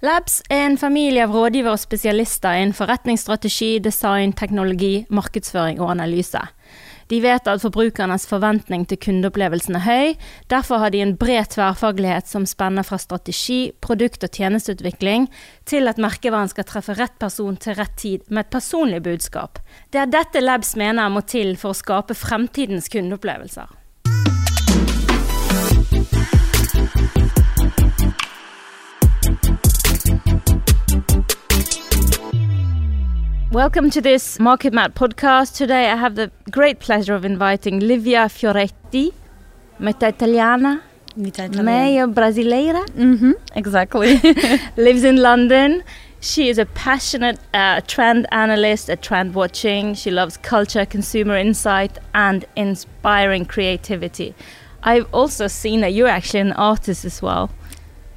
Labs er en familie av rådgivere og spesialister innen forretningsstrategi, design, teknologi, markedsføring og analyse. De vet at forbrukernes forventning til kundeopplevelsen er høy. Derfor har de en bred tverrfaglighet som spenner fra strategi, produkt- og tjenesteutvikling til at merkevaren skal treffe rett person til rett tid med et personlig budskap. Det er dette Labs mener må til for å skape fremtidens kundeopplevelser. Welcome to this Market Map podcast. Today I have the great pleasure of inviting Livia Fioretti, metà italiana, meglio brasileira. Mm-hmm, exactly. Lives in London. She is a passionate uh, trend analyst at Trend Watching. She loves culture, consumer insight, and inspiring creativity. I've also seen that you're actually an artist as well.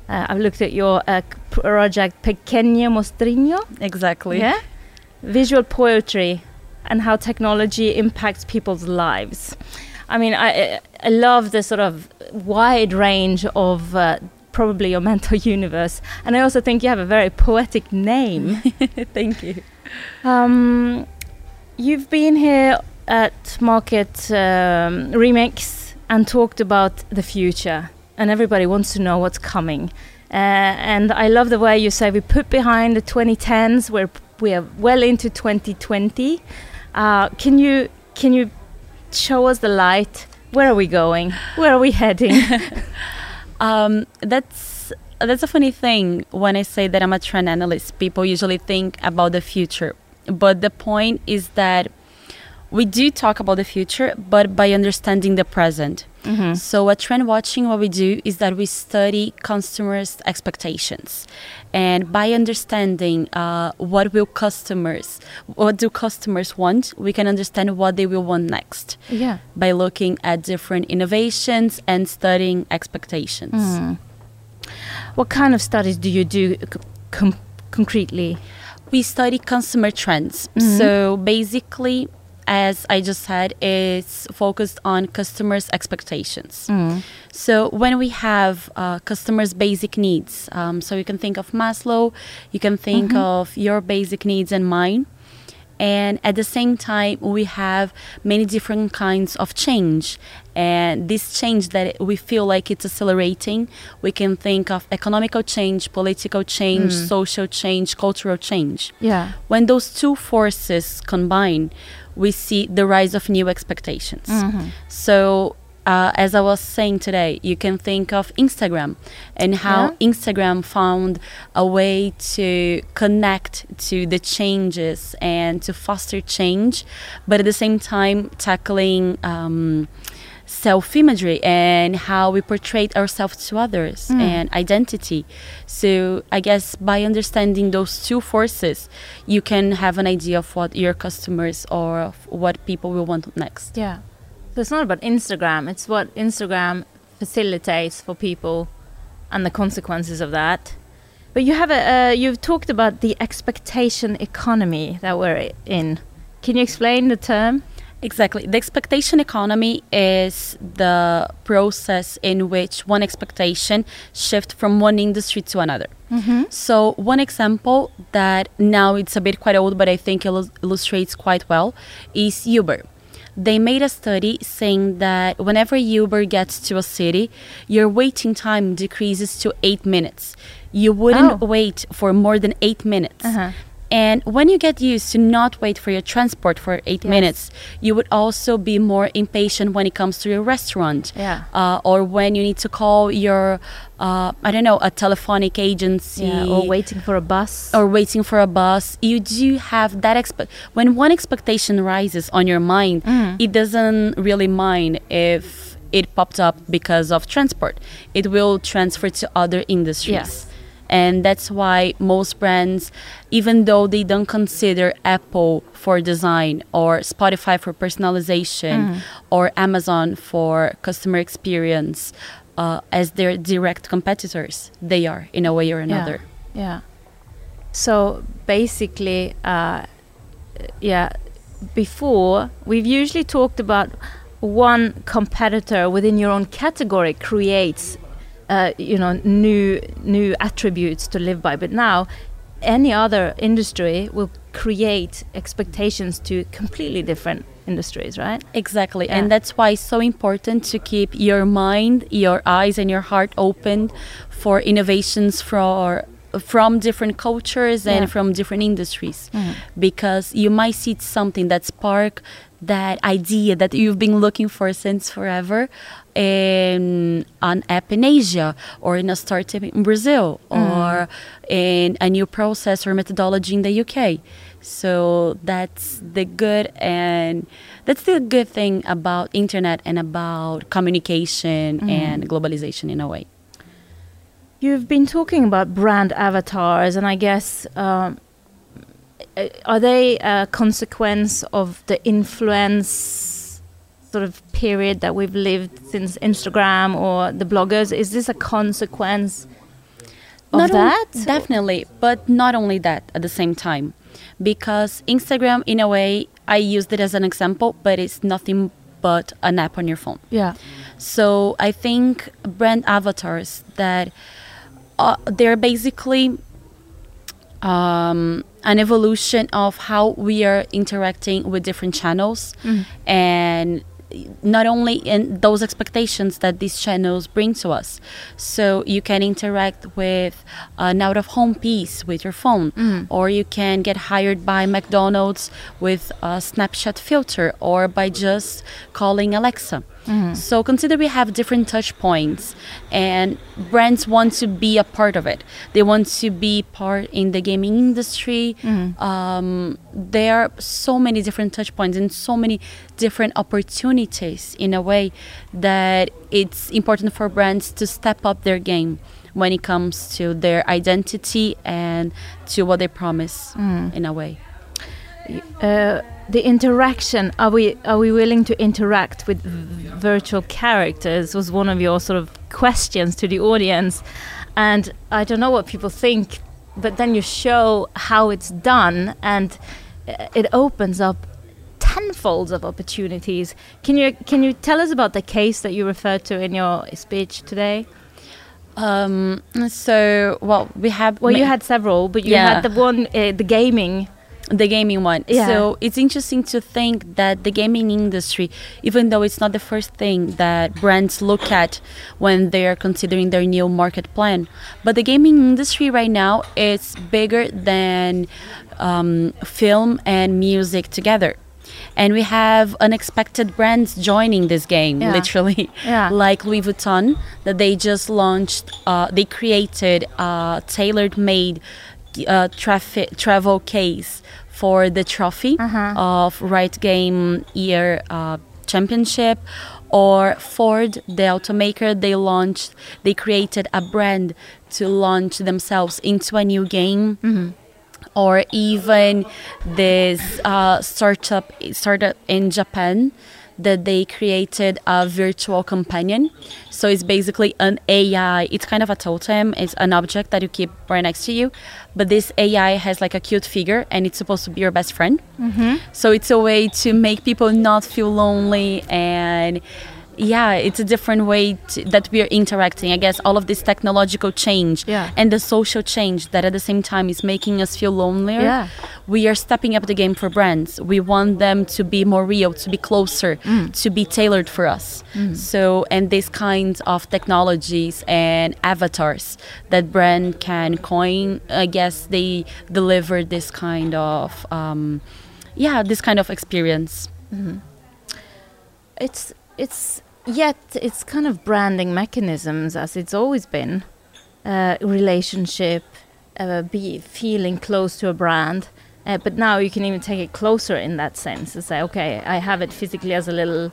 Uh, I've looked at your uh, project Pequeño Mostrino. Exactly. Yeah visual poetry and how technology impacts people's lives. I mean, I, I love the sort of wide range of uh, probably your mental universe, and I also think you have a very poetic name. Thank you. Um, you've been here at Market um, Remix and talked about the future, and everybody wants to know what's coming. Uh, and I love the way you say we put behind the 2010s, we're we are well into 2020. Uh, can you can you show us the light? Where are we going? Where are we heading? um, that's that's a funny thing when I say that I'm a trend analyst. People usually think about the future, but the point is that we do talk about the future, but by understanding the present. Mm-hmm. So, at trend watching, what we do is that we study customers' expectations, and by understanding uh, what will customers, what do customers want, we can understand what they will want next. Yeah. By looking at different innovations and studying expectations. Mm. What kind of studies do you do com- concretely? We study consumer trends. Mm-hmm. So basically, as I just said, is focused on customers' expectations. Mm. So when we have uh, customers' basic needs, um, so you can think of Maslow, you can think mm-hmm. of your basic needs and mine. And at the same time, we have many different kinds of change. And this change that we feel like it's accelerating, we can think of economical change, political change, mm. social change, cultural change. Yeah. When those two forces combine, we see the rise of new expectations. Mm-hmm. So, uh, as I was saying today, you can think of Instagram and how yeah. Instagram found a way to connect to the changes and to foster change, but at the same time tackling. Um, self imagery and how we portray ourselves to others mm. and identity. So, I guess by understanding those two forces, you can have an idea of what your customers or what people will want next. Yeah. So, it's not about Instagram, it's what Instagram facilitates for people and the consequences of that. But you have a, uh, you've talked about the expectation economy that we're in. Can you explain the term? Exactly. The expectation economy is the process in which one expectation shifts from one industry to another. Mm-hmm. So, one example that now it's a bit quite old, but I think it illustrates quite well is Uber. They made a study saying that whenever Uber gets to a city, your waiting time decreases to eight minutes. You wouldn't oh. wait for more than eight minutes. Uh-huh and when you get used to not wait for your transport for eight yes. minutes, you would also be more impatient when it comes to your restaurant. Yeah. Uh, or when you need to call your, uh, I don't know, a telephonic agency. Yeah, or waiting for a bus. Or waiting for a bus. You do have that expect. When one expectation rises on your mind, mm. it doesn't really mind if it popped up because of transport. It will transfer to other industries. Yes and that's why most brands even though they don't consider apple for design or spotify for personalization mm. or amazon for customer experience uh, as their direct competitors they are in a way or another yeah, yeah. so basically uh, yeah before we've usually talked about one competitor within your own category creates uh, you know new new attributes to live by. But now, any other industry will create expectations to completely different industries, right? Exactly. Yeah. And that's why it's so important to keep your mind, your eyes, and your heart open for innovations for from different cultures and Yeah. from different industries Mhm. because you might see something that spark that idea that you've been looking for since forever in an app in Asia or in a startup in Brazil or in a new process or methodology in the UK. So that's the good and that's the good thing about internet and about communication and globalization in a way. You've been talking about brand avatars, and I guess um, are they a consequence of the influence sort of period that we've lived since Instagram or the bloggers? Is this a consequence of Not that? definitely, but not only that at the same time. Because Instagram, in a way, I used it as an example, but it's nothing but an app on your phone. yeah. So I think brand avatars that uh, they're basically um, an evolution of how we are interacting with different channels. And not only in those expectations that these channels bring to us. So you can interact with an out of home piece with your phone or you can get hired by mcdonald's with a snapchat filter or by just calling alexa so consider we have different touch points and brands want to be a part of it. They want to be part in the gaming industry. Um, there are so many different touch points and so many different opportunities in a way that it's important for brands to step up their game when it comes to their identity and to what they promise in a way. uh, the interaction are we are we willing to interact with virtual characters was one of your sort of questions to the audience and i don't know what people think but then you show how it's done and uh, it opens up tenfolds of opportunities can you can you tell us about the case that you referred to in your speech today Um, so, well, we have. well you had several but you Yeah. had the one uh, the gaming the gaming one. Yeah. So it's interesting to think that the gaming industry, even though it's not the first thing that brands look at when they are considering their new market plan, but the gaming industry right now is bigger than um, film and music together. And we have unexpected brands joining this game, Yeah. literally, Yeah. like Louis Vuitton, that they just launched. Uh, they created a tailor-made uh, traffic travel case for the trophy Uh-huh. of Right Game Year uh, Championship. Or Ford, the automaker, they launched, they created a brand to launch themselves into a new game or even this uh, startup startup in Japan that they created a virtual companion. So it's basically an AI. It's kind of a totem. It's an object that you keep right next to you, but this AI has like a cute figure, and it's supposed to be your best friend. Mm-hmm. So it's a way to make people not feel lonely and yeah, it's a different way to, that we are interacting. I guess all of this technological change Yeah. and the social change that at the same time is making us feel lonelier. Yeah. We are stepping up the game for brands. We want them to be more real, to be closer, mm. to be tailored for us. Mm. So, and these kinds of technologies and avatars that brand can coin, I guess they deliver this kind of, um, yeah, this kind of experience. Mm-hmm. it's it's yet it's kind of branding mechanisms as it's always been. Uh, relationship uh, be feeling close to a brand uh, but now you can even take it closer in that sense to say okay i have it physically as a little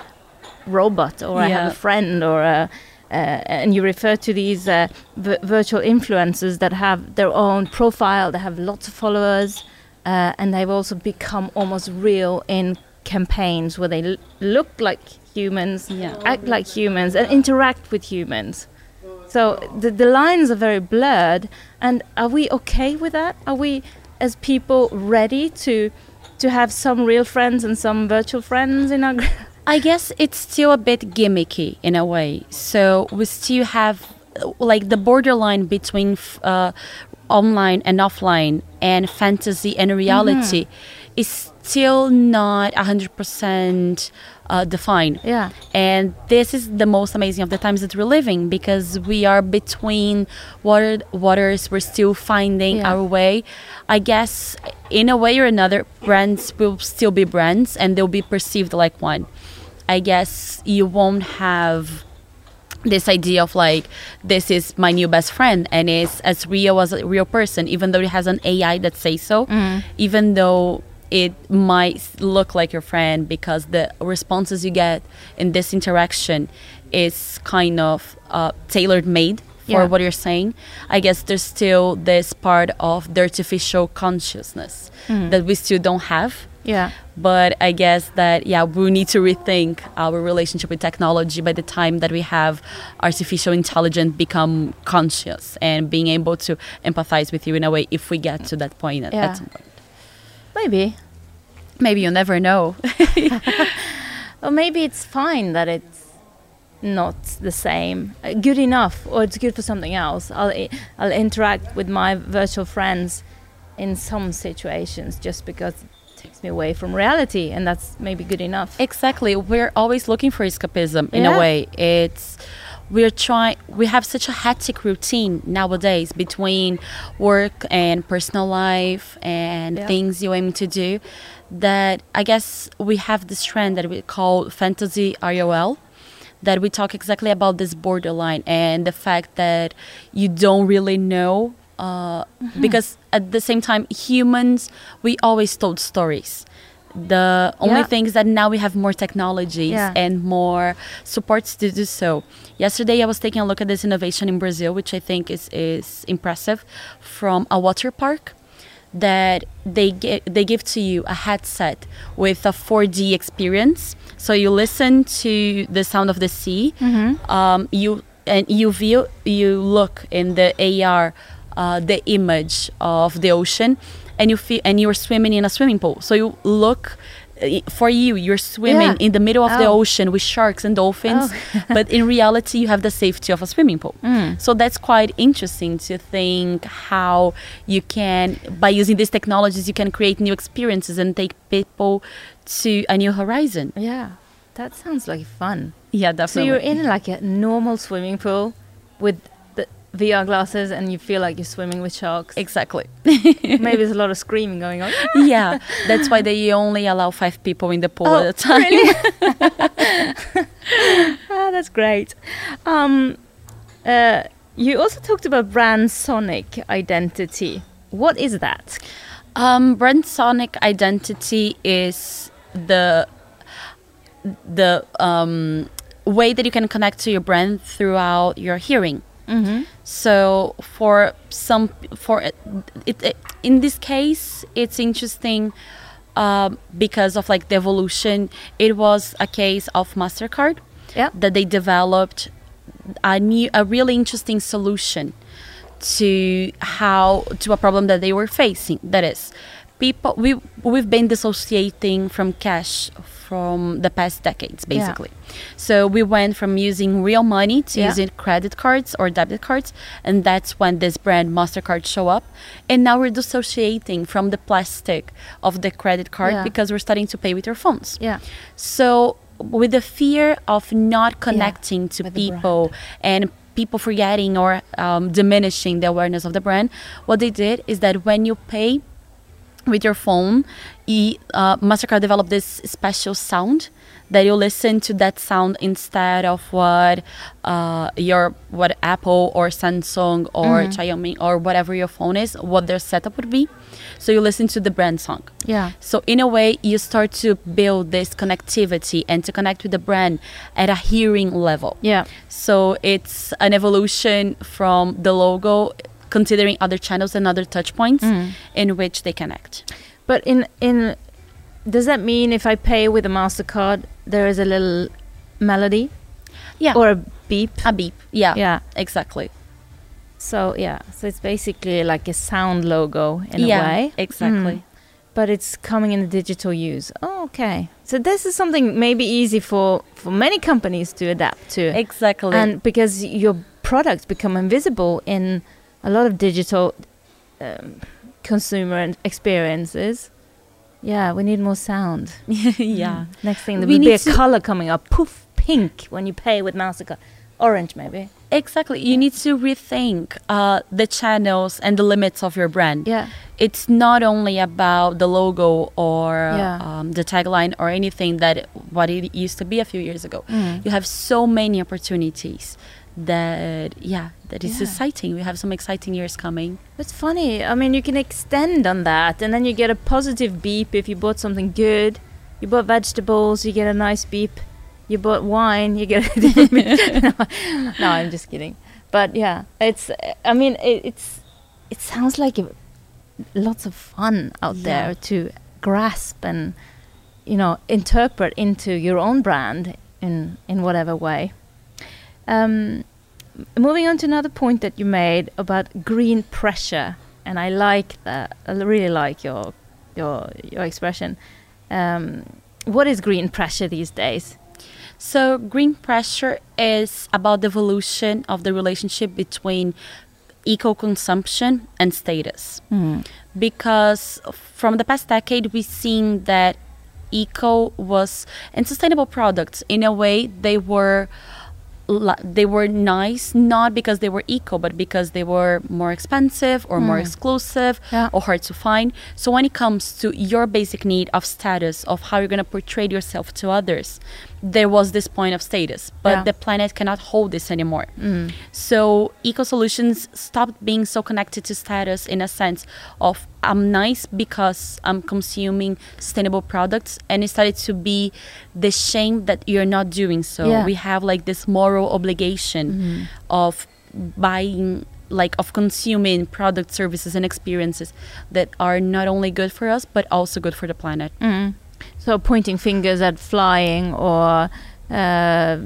robot or i have a friend or a uh, and you refer to these uh, v- virtual influencers that have their own profile, they have lots of followers, uh, and they've also become almost real in campaigns where they l- look like humans, Yeah. act like humans, and interact with humans. So the, the lines are very blurred. And are we okay with that? Are we, as people, ready to to have some real friends and some virtual friends in our? I guess it's still a bit gimmicky in a way. So we still have like the borderline between f- uh, online and offline and fantasy and reality is still not 100% uh, defined. Yeah. And this is the most amazing of the times that we're living because we are between water, waters. We're still finding Yeah. our way. I guess in a way or another, brands will still be brands and they'll be perceived like one. I guess you won't have this idea of like this is my new best friend and is as real as a real person even though it has an ai that says so even though it might look like your friend because the responses you get in this interaction is kind of uh, tailor made for Yeah. what you're saying i guess there's still this part of the artificial consciousness that we still don't have Yeah. but I guess that yeah, we need to rethink our relationship with technology by the time that we have artificial intelligence become conscious and being able to empathize with you in a way if we get to that point at, Yeah. at some point. Maybe. Maybe you never know. Or maybe it's fine that it's not the same. Uh, Good enough, or it's good for something else. I'll I'll interact with my virtual friends in some situations just because it takes me away from reality, and that's maybe good enough. exactly. We're always looking for escapism in Yeah. a way. It's we're trying we have such a hectic routine nowadays between work and personal life and Yeah. things you aim to do that I guess we have this trend that we call fantasy ROL that we talk exactly about this borderline and the fact that you don't really know uh, Mm-hmm. because at the same time humans we always told stories the only Yeah. thing is that now we have more technologies Yeah. and more supports to do so yesterday i was taking a look at this innovation in brazil which i think is, is impressive from a water park that they give, they give to you a headset with a 4D experience. So you listen to the sound of the sea. Um, you and you view you look in the AR uh, the image of the ocean, and you feel and you're swimming in a swimming pool. So you look. uh, For you, you're swimming Yeah. in the middle of the Oh. ocean with sharks and dolphins, Oh. but in reality, you have the safety of a swimming pool. Mm. So that's quite interesting to think how you can, by using these technologies, you can create new experiences and take people to a new horizon. Yeah, that sounds like fun. Yeah, definitely So you're in like a normal swimming pool with the VR glasses, and you feel like you're swimming with sharks. exactly. Maybe there's a lot of screaming going on. yeah, that's why they only allow five people in the pool Oh, at a time. really? ah, that's great. Um, uh, you also talked about brand sonic identity. What is that? Um, brand sonic identity is the the um, way that you can connect to your brand throughout your hearing. Mm-hmm. So for some, for it, it, it- in this case, it's interesting um, because of like the evolution. It was a case of Mastercard Yeah. that they developed a new, a really interesting solution to how to a problem that they were facing. That is, people we we've been dissociating from cash from the past decades, Yeah. basically. So we went from using real money to Yeah. using credit cards or debit cards, and that's when this brand Mastercard show up. And now we're dissociating from the plastic of the credit card Yeah. because we're starting to pay with our phones. Yeah. So, with the fear of not connecting to people and people forgetting or um, diminishing the awareness of the brand, what they did is that when you pay with your phone, e, uh, Mastercard developed this special sound that you listen to that sound instead of what uh, your what Apple or Samsung or Xiaomi or whatever your phone is, what their setup would be. So you listen to the brand song. Yeah. So in a way, you start to build this connectivity and to connect with the brand at a hearing level. Yeah. So it's an evolution from the logo, considering other channels and other touch points Mm. in which they connect. But in in does that mean if I pay with a Mastercard, there is a little melody Yeah. or a beep? a beep. Yeah. Yeah. Exactly. So yeah. So it's basically like a sound logo in yeah. a way. Exactly. Mm. But it's coming in the digital use. Oh, okay. So this is something maybe easy for for many companies to adapt to. Exactly. and because your products become invisible in a lot of digital um, consumer experiences. Yeah, we need more sound. yeah. Next thing, there We will be need a color coming up. Poof, pink when you pay with Mastercard. Orange, maybe. Exactly. You need to rethink uh, the channels and the limits of your brand. Yeah. It's not only about the logo or Yeah. um, the tagline or anything that what it used to be a few years ago. Mm. You have so many opportunities that yeah, that is Yeah. exciting. We have some exciting years coming. It's funny. I mean, you can extend on that, and then you get a positive beep if you bought something good. You bought vegetables, you get a nice beep. You bought wine, you get a beep. no, no, I'm just kidding. But yeah, it's. I mean, it, it's. It sounds like a, lots of fun out Yeah. there to grasp and, you know, interpret into your own brand in in whatever way. Um, moving on to another point that you made about green pressure, and I like that. I really like your your your expression. Um, what is green pressure these days? So green pressure is about the evolution of the relationship between eco consumption and status. because from the past decade we've seen that eco was and sustainable products in a way they were they were nice not because they were eco but because they were more expensive or more Mm. exclusive Yeah. or hard to find so when it comes to your basic need of status of how you're going to portray yourself to others there was this point of status but Yeah. the planet cannot hold this anymore Mm. so eco solutions stopped being so connected to status in a sense of I'm nice because I'm consuming sustainable products and it started to be the shame that you're not doing so. Yeah. We have like this moral obligation Mhm. of buying like of consuming products, services and experiences that are not only good for us but also good for the planet. Mm. So pointing fingers at flying or, uh,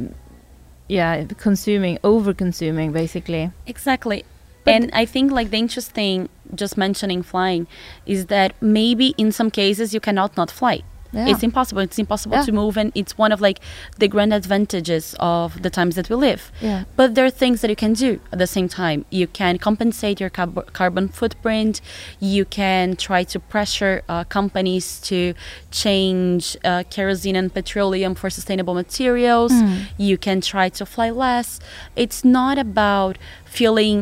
yeah, consuming, over consuming, basically. Exactly. But and I think like the interesting just mentioning flying is that maybe in some cases you cannot not fly. Yeah. It's impossible. It's impossible Yeah. to move and it's one of like the grand advantages of the times that we live. yeah. But there are things that you can do at the same time. You can compensate your carb- carbon footprint. You can try to pressure uh, companies to change uh, kerosene and petroleum for sustainable materials. Mm. You can try to fly less. It's not about feeling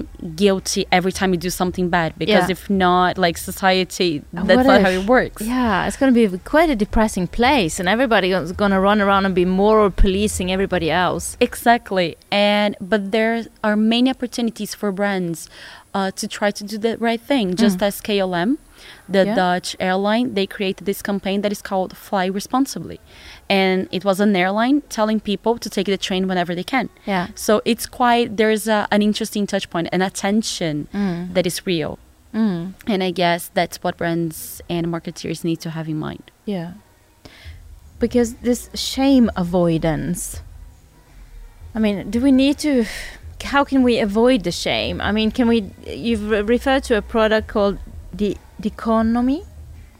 guilty every time you do something bad because Yeah. if not, like society, that's what not if- how it works. Yeah, it's going to be quite a depressing place, and everybody is going to run around and be moral policing everybody else. Exactly. And but there are many opportunities for brands uh, to try to do the right thing. Just Mm. as KLM, the Yeah. Dutch airline, they created this campaign that is called Fly Responsibly. And it was an airline telling people to take the train whenever they can. Yeah. So it's quite there's a, an interesting touch point, an attention Mm. that is real. Mm. And I guess that's what brands and marketeers need to have in mind. Yeah. Because this shame avoidance. I mean, do we need to? How can we avoid the shame? I mean, can we? You've re- referred to a product called the economy.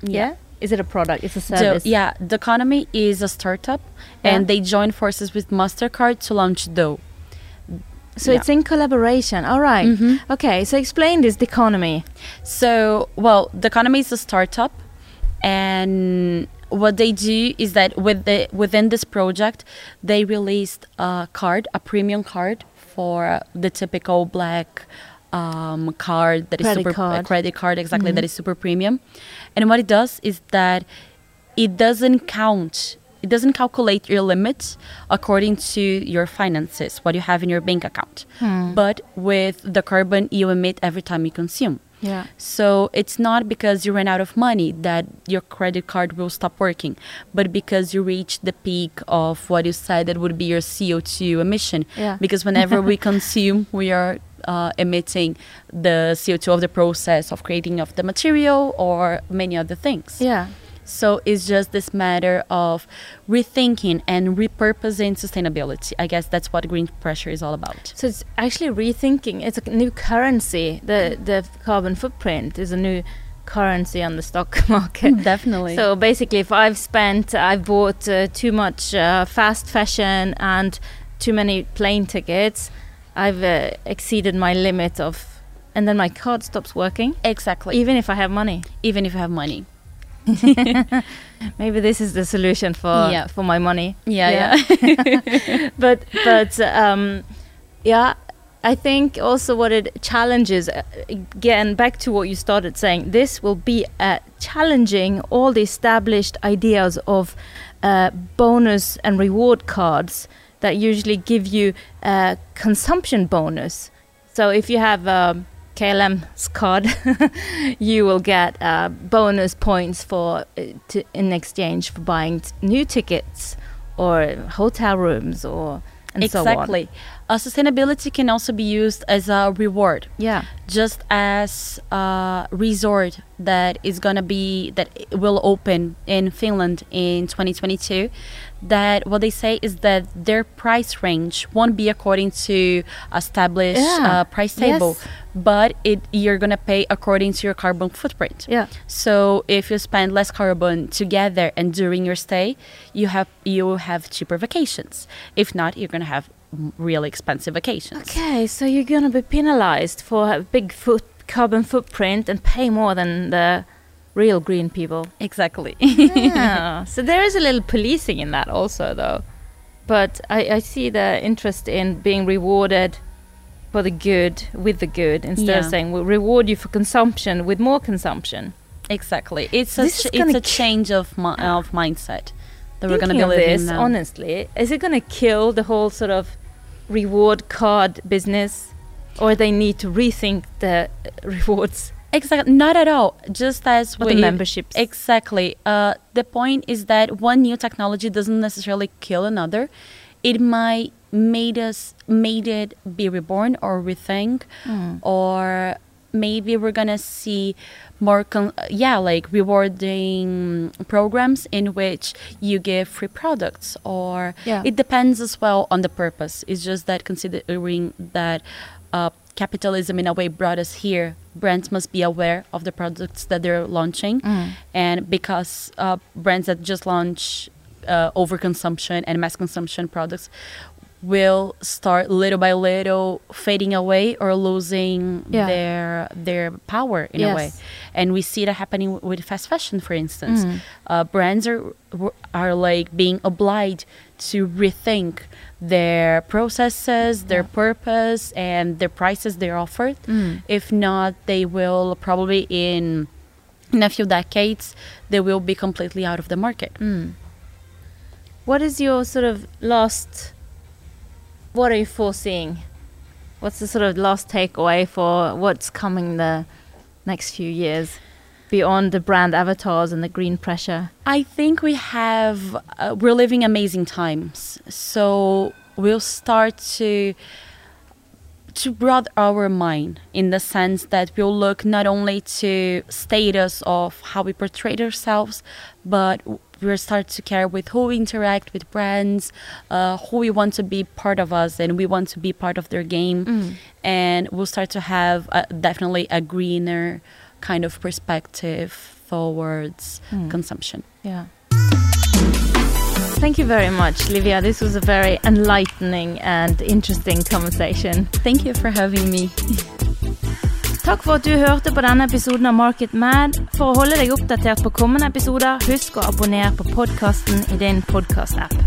Yeah. Is it a product? It's a service. yeah, Doconomy is a startup, Yeah. and they joined forces with Mastercard to launch Dough. So Yeah. it's in collaboration. All right. Mhm. Okay. So explain this Doconomy. So, well, Doconomy is a startup, and what they do is that with the within this project, they released a card, a premium card for the typical black um, card that is Credit super card. credit card exactly Mhm. that is super premium, and what it does is that it doesn't count. It doesn't calculate your limit according to your finances, what you have in your bank account, Hmm. but with the carbon you emit every time you consume. Yeah. So it's not because you ran out of money that your credit card will stop working, but because you reached the peak of what you said that would be your CO2 emission. Yeah. Because whenever we consume, we are uh, emitting the CO2 of the process of creating of the material or many other things. Yeah. So it's just this matter of rethinking and repurposing sustainability. I guess that's what green pressure is all about. So it's actually rethinking. It's a new currency. The the carbon footprint is a new currency on the stock market. Definitely. So basically, if I've spent, I've bought uh, too much uh, fast fashion and too many plane tickets, I've uh, exceeded my limit of, and then my card stops working, Exactly. even if I have money. Even if you have money. Maybe this is the solution for Yeah. for my money. Yeah, Yeah. yeah. but but um, yeah, I think also what it challenges uh, again back to what you started saying. This will be uh, challenging all the established ideas of uh, bonus and reward cards that usually give you a consumption bonus. So if you have a KLM's card, you will get uh, bonus points for uh, to, in exchange for buying t- new tickets or hotel rooms or and so on. exactly. Uh, sustainability can also be used as a reward. Yeah. just as a resort that is going to be that will open in Finland in 2022 that what they say is that their price range won't be according to established Yeah. uh, price table Yes. But it you're going to pay according to your carbon footprint Yeah. so if you spend less carbon together and during your stay you have you have cheaper vacations if not you're going to have really expensive vacations Okay, so you're gonna be penalized for a big foot carbon footprint and pay more than the real green people. exactly yeah. So there is a little policing in that also, though. But I, I see the interest in being rewarded for the good with the good instead of saying we'll reward you for consumption with more consumption. Exactly. It's a ch- it's a change of mi- of mindset that we're going to be living this, now. honestly, is it going to kill the whole sort of reward card business, or they need to rethink the uh, rewards exactly. Not at all. Just as with the memberships? Exactly. Uh, the point is that one new technology doesn't necessarily kill another. It might made us made it be reborn or rethink, Mm. or maybe we're gonna see more con- yeah like rewarding programs in which you give free products or Yeah. it depends as well on the purpose it's just that considering that uh, capitalism in a way brought us here brands must be aware of the products that they're launching Mm. and because uh, brands that just launch uh, overconsumption and mass consumption products will start little by little fading away or losing Yeah. their their power in a way and we see that happening with fast fashion for instance Mm. uh, brands are are like being obliged to rethink their processes their purpose and their prices they offer Mm. if not they will probably in in a few decades they will be completely out of the market Mm. What is your sort of last? What are you foreseeing? What's the sort of last takeaway for what's coming the next few years beyond the brand avatars and the green pressure? I think we have uh, we're living amazing times. So we'll start to to broaden our mind in the sense that we'll look not only to status of how we portray ourselves, but we'll start to care with who we interact with brands, uh, who we want to be part of us, and we want to be part of their game. Mm. And we'll start to have uh definitely a greener kind of perspective towards Mm. consumption. Yeah. Thank you very much, Livia. This was a very enlightening and interesting conversation. Thank you for having me. Takk for at du hørte på denne episoden av Market Mad. For å holde deg oppdatert på kommende episoder, husk å abonnere på podkasten i din podkastapp.